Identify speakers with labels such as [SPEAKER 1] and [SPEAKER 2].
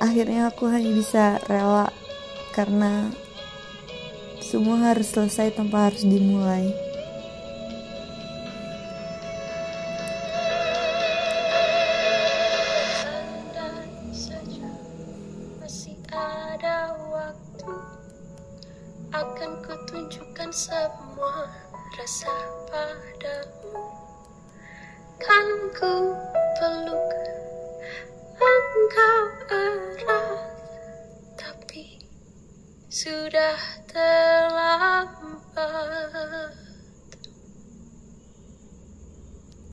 [SPEAKER 1] Akhirnya aku hanya bisa rela karena semua harus selesai tanpa harus dimulai.
[SPEAKER 2] Ada waktu Akan kutunjukkan semua rasa padamu. Kan ku peluk engkau erat Tapi sudah terlambat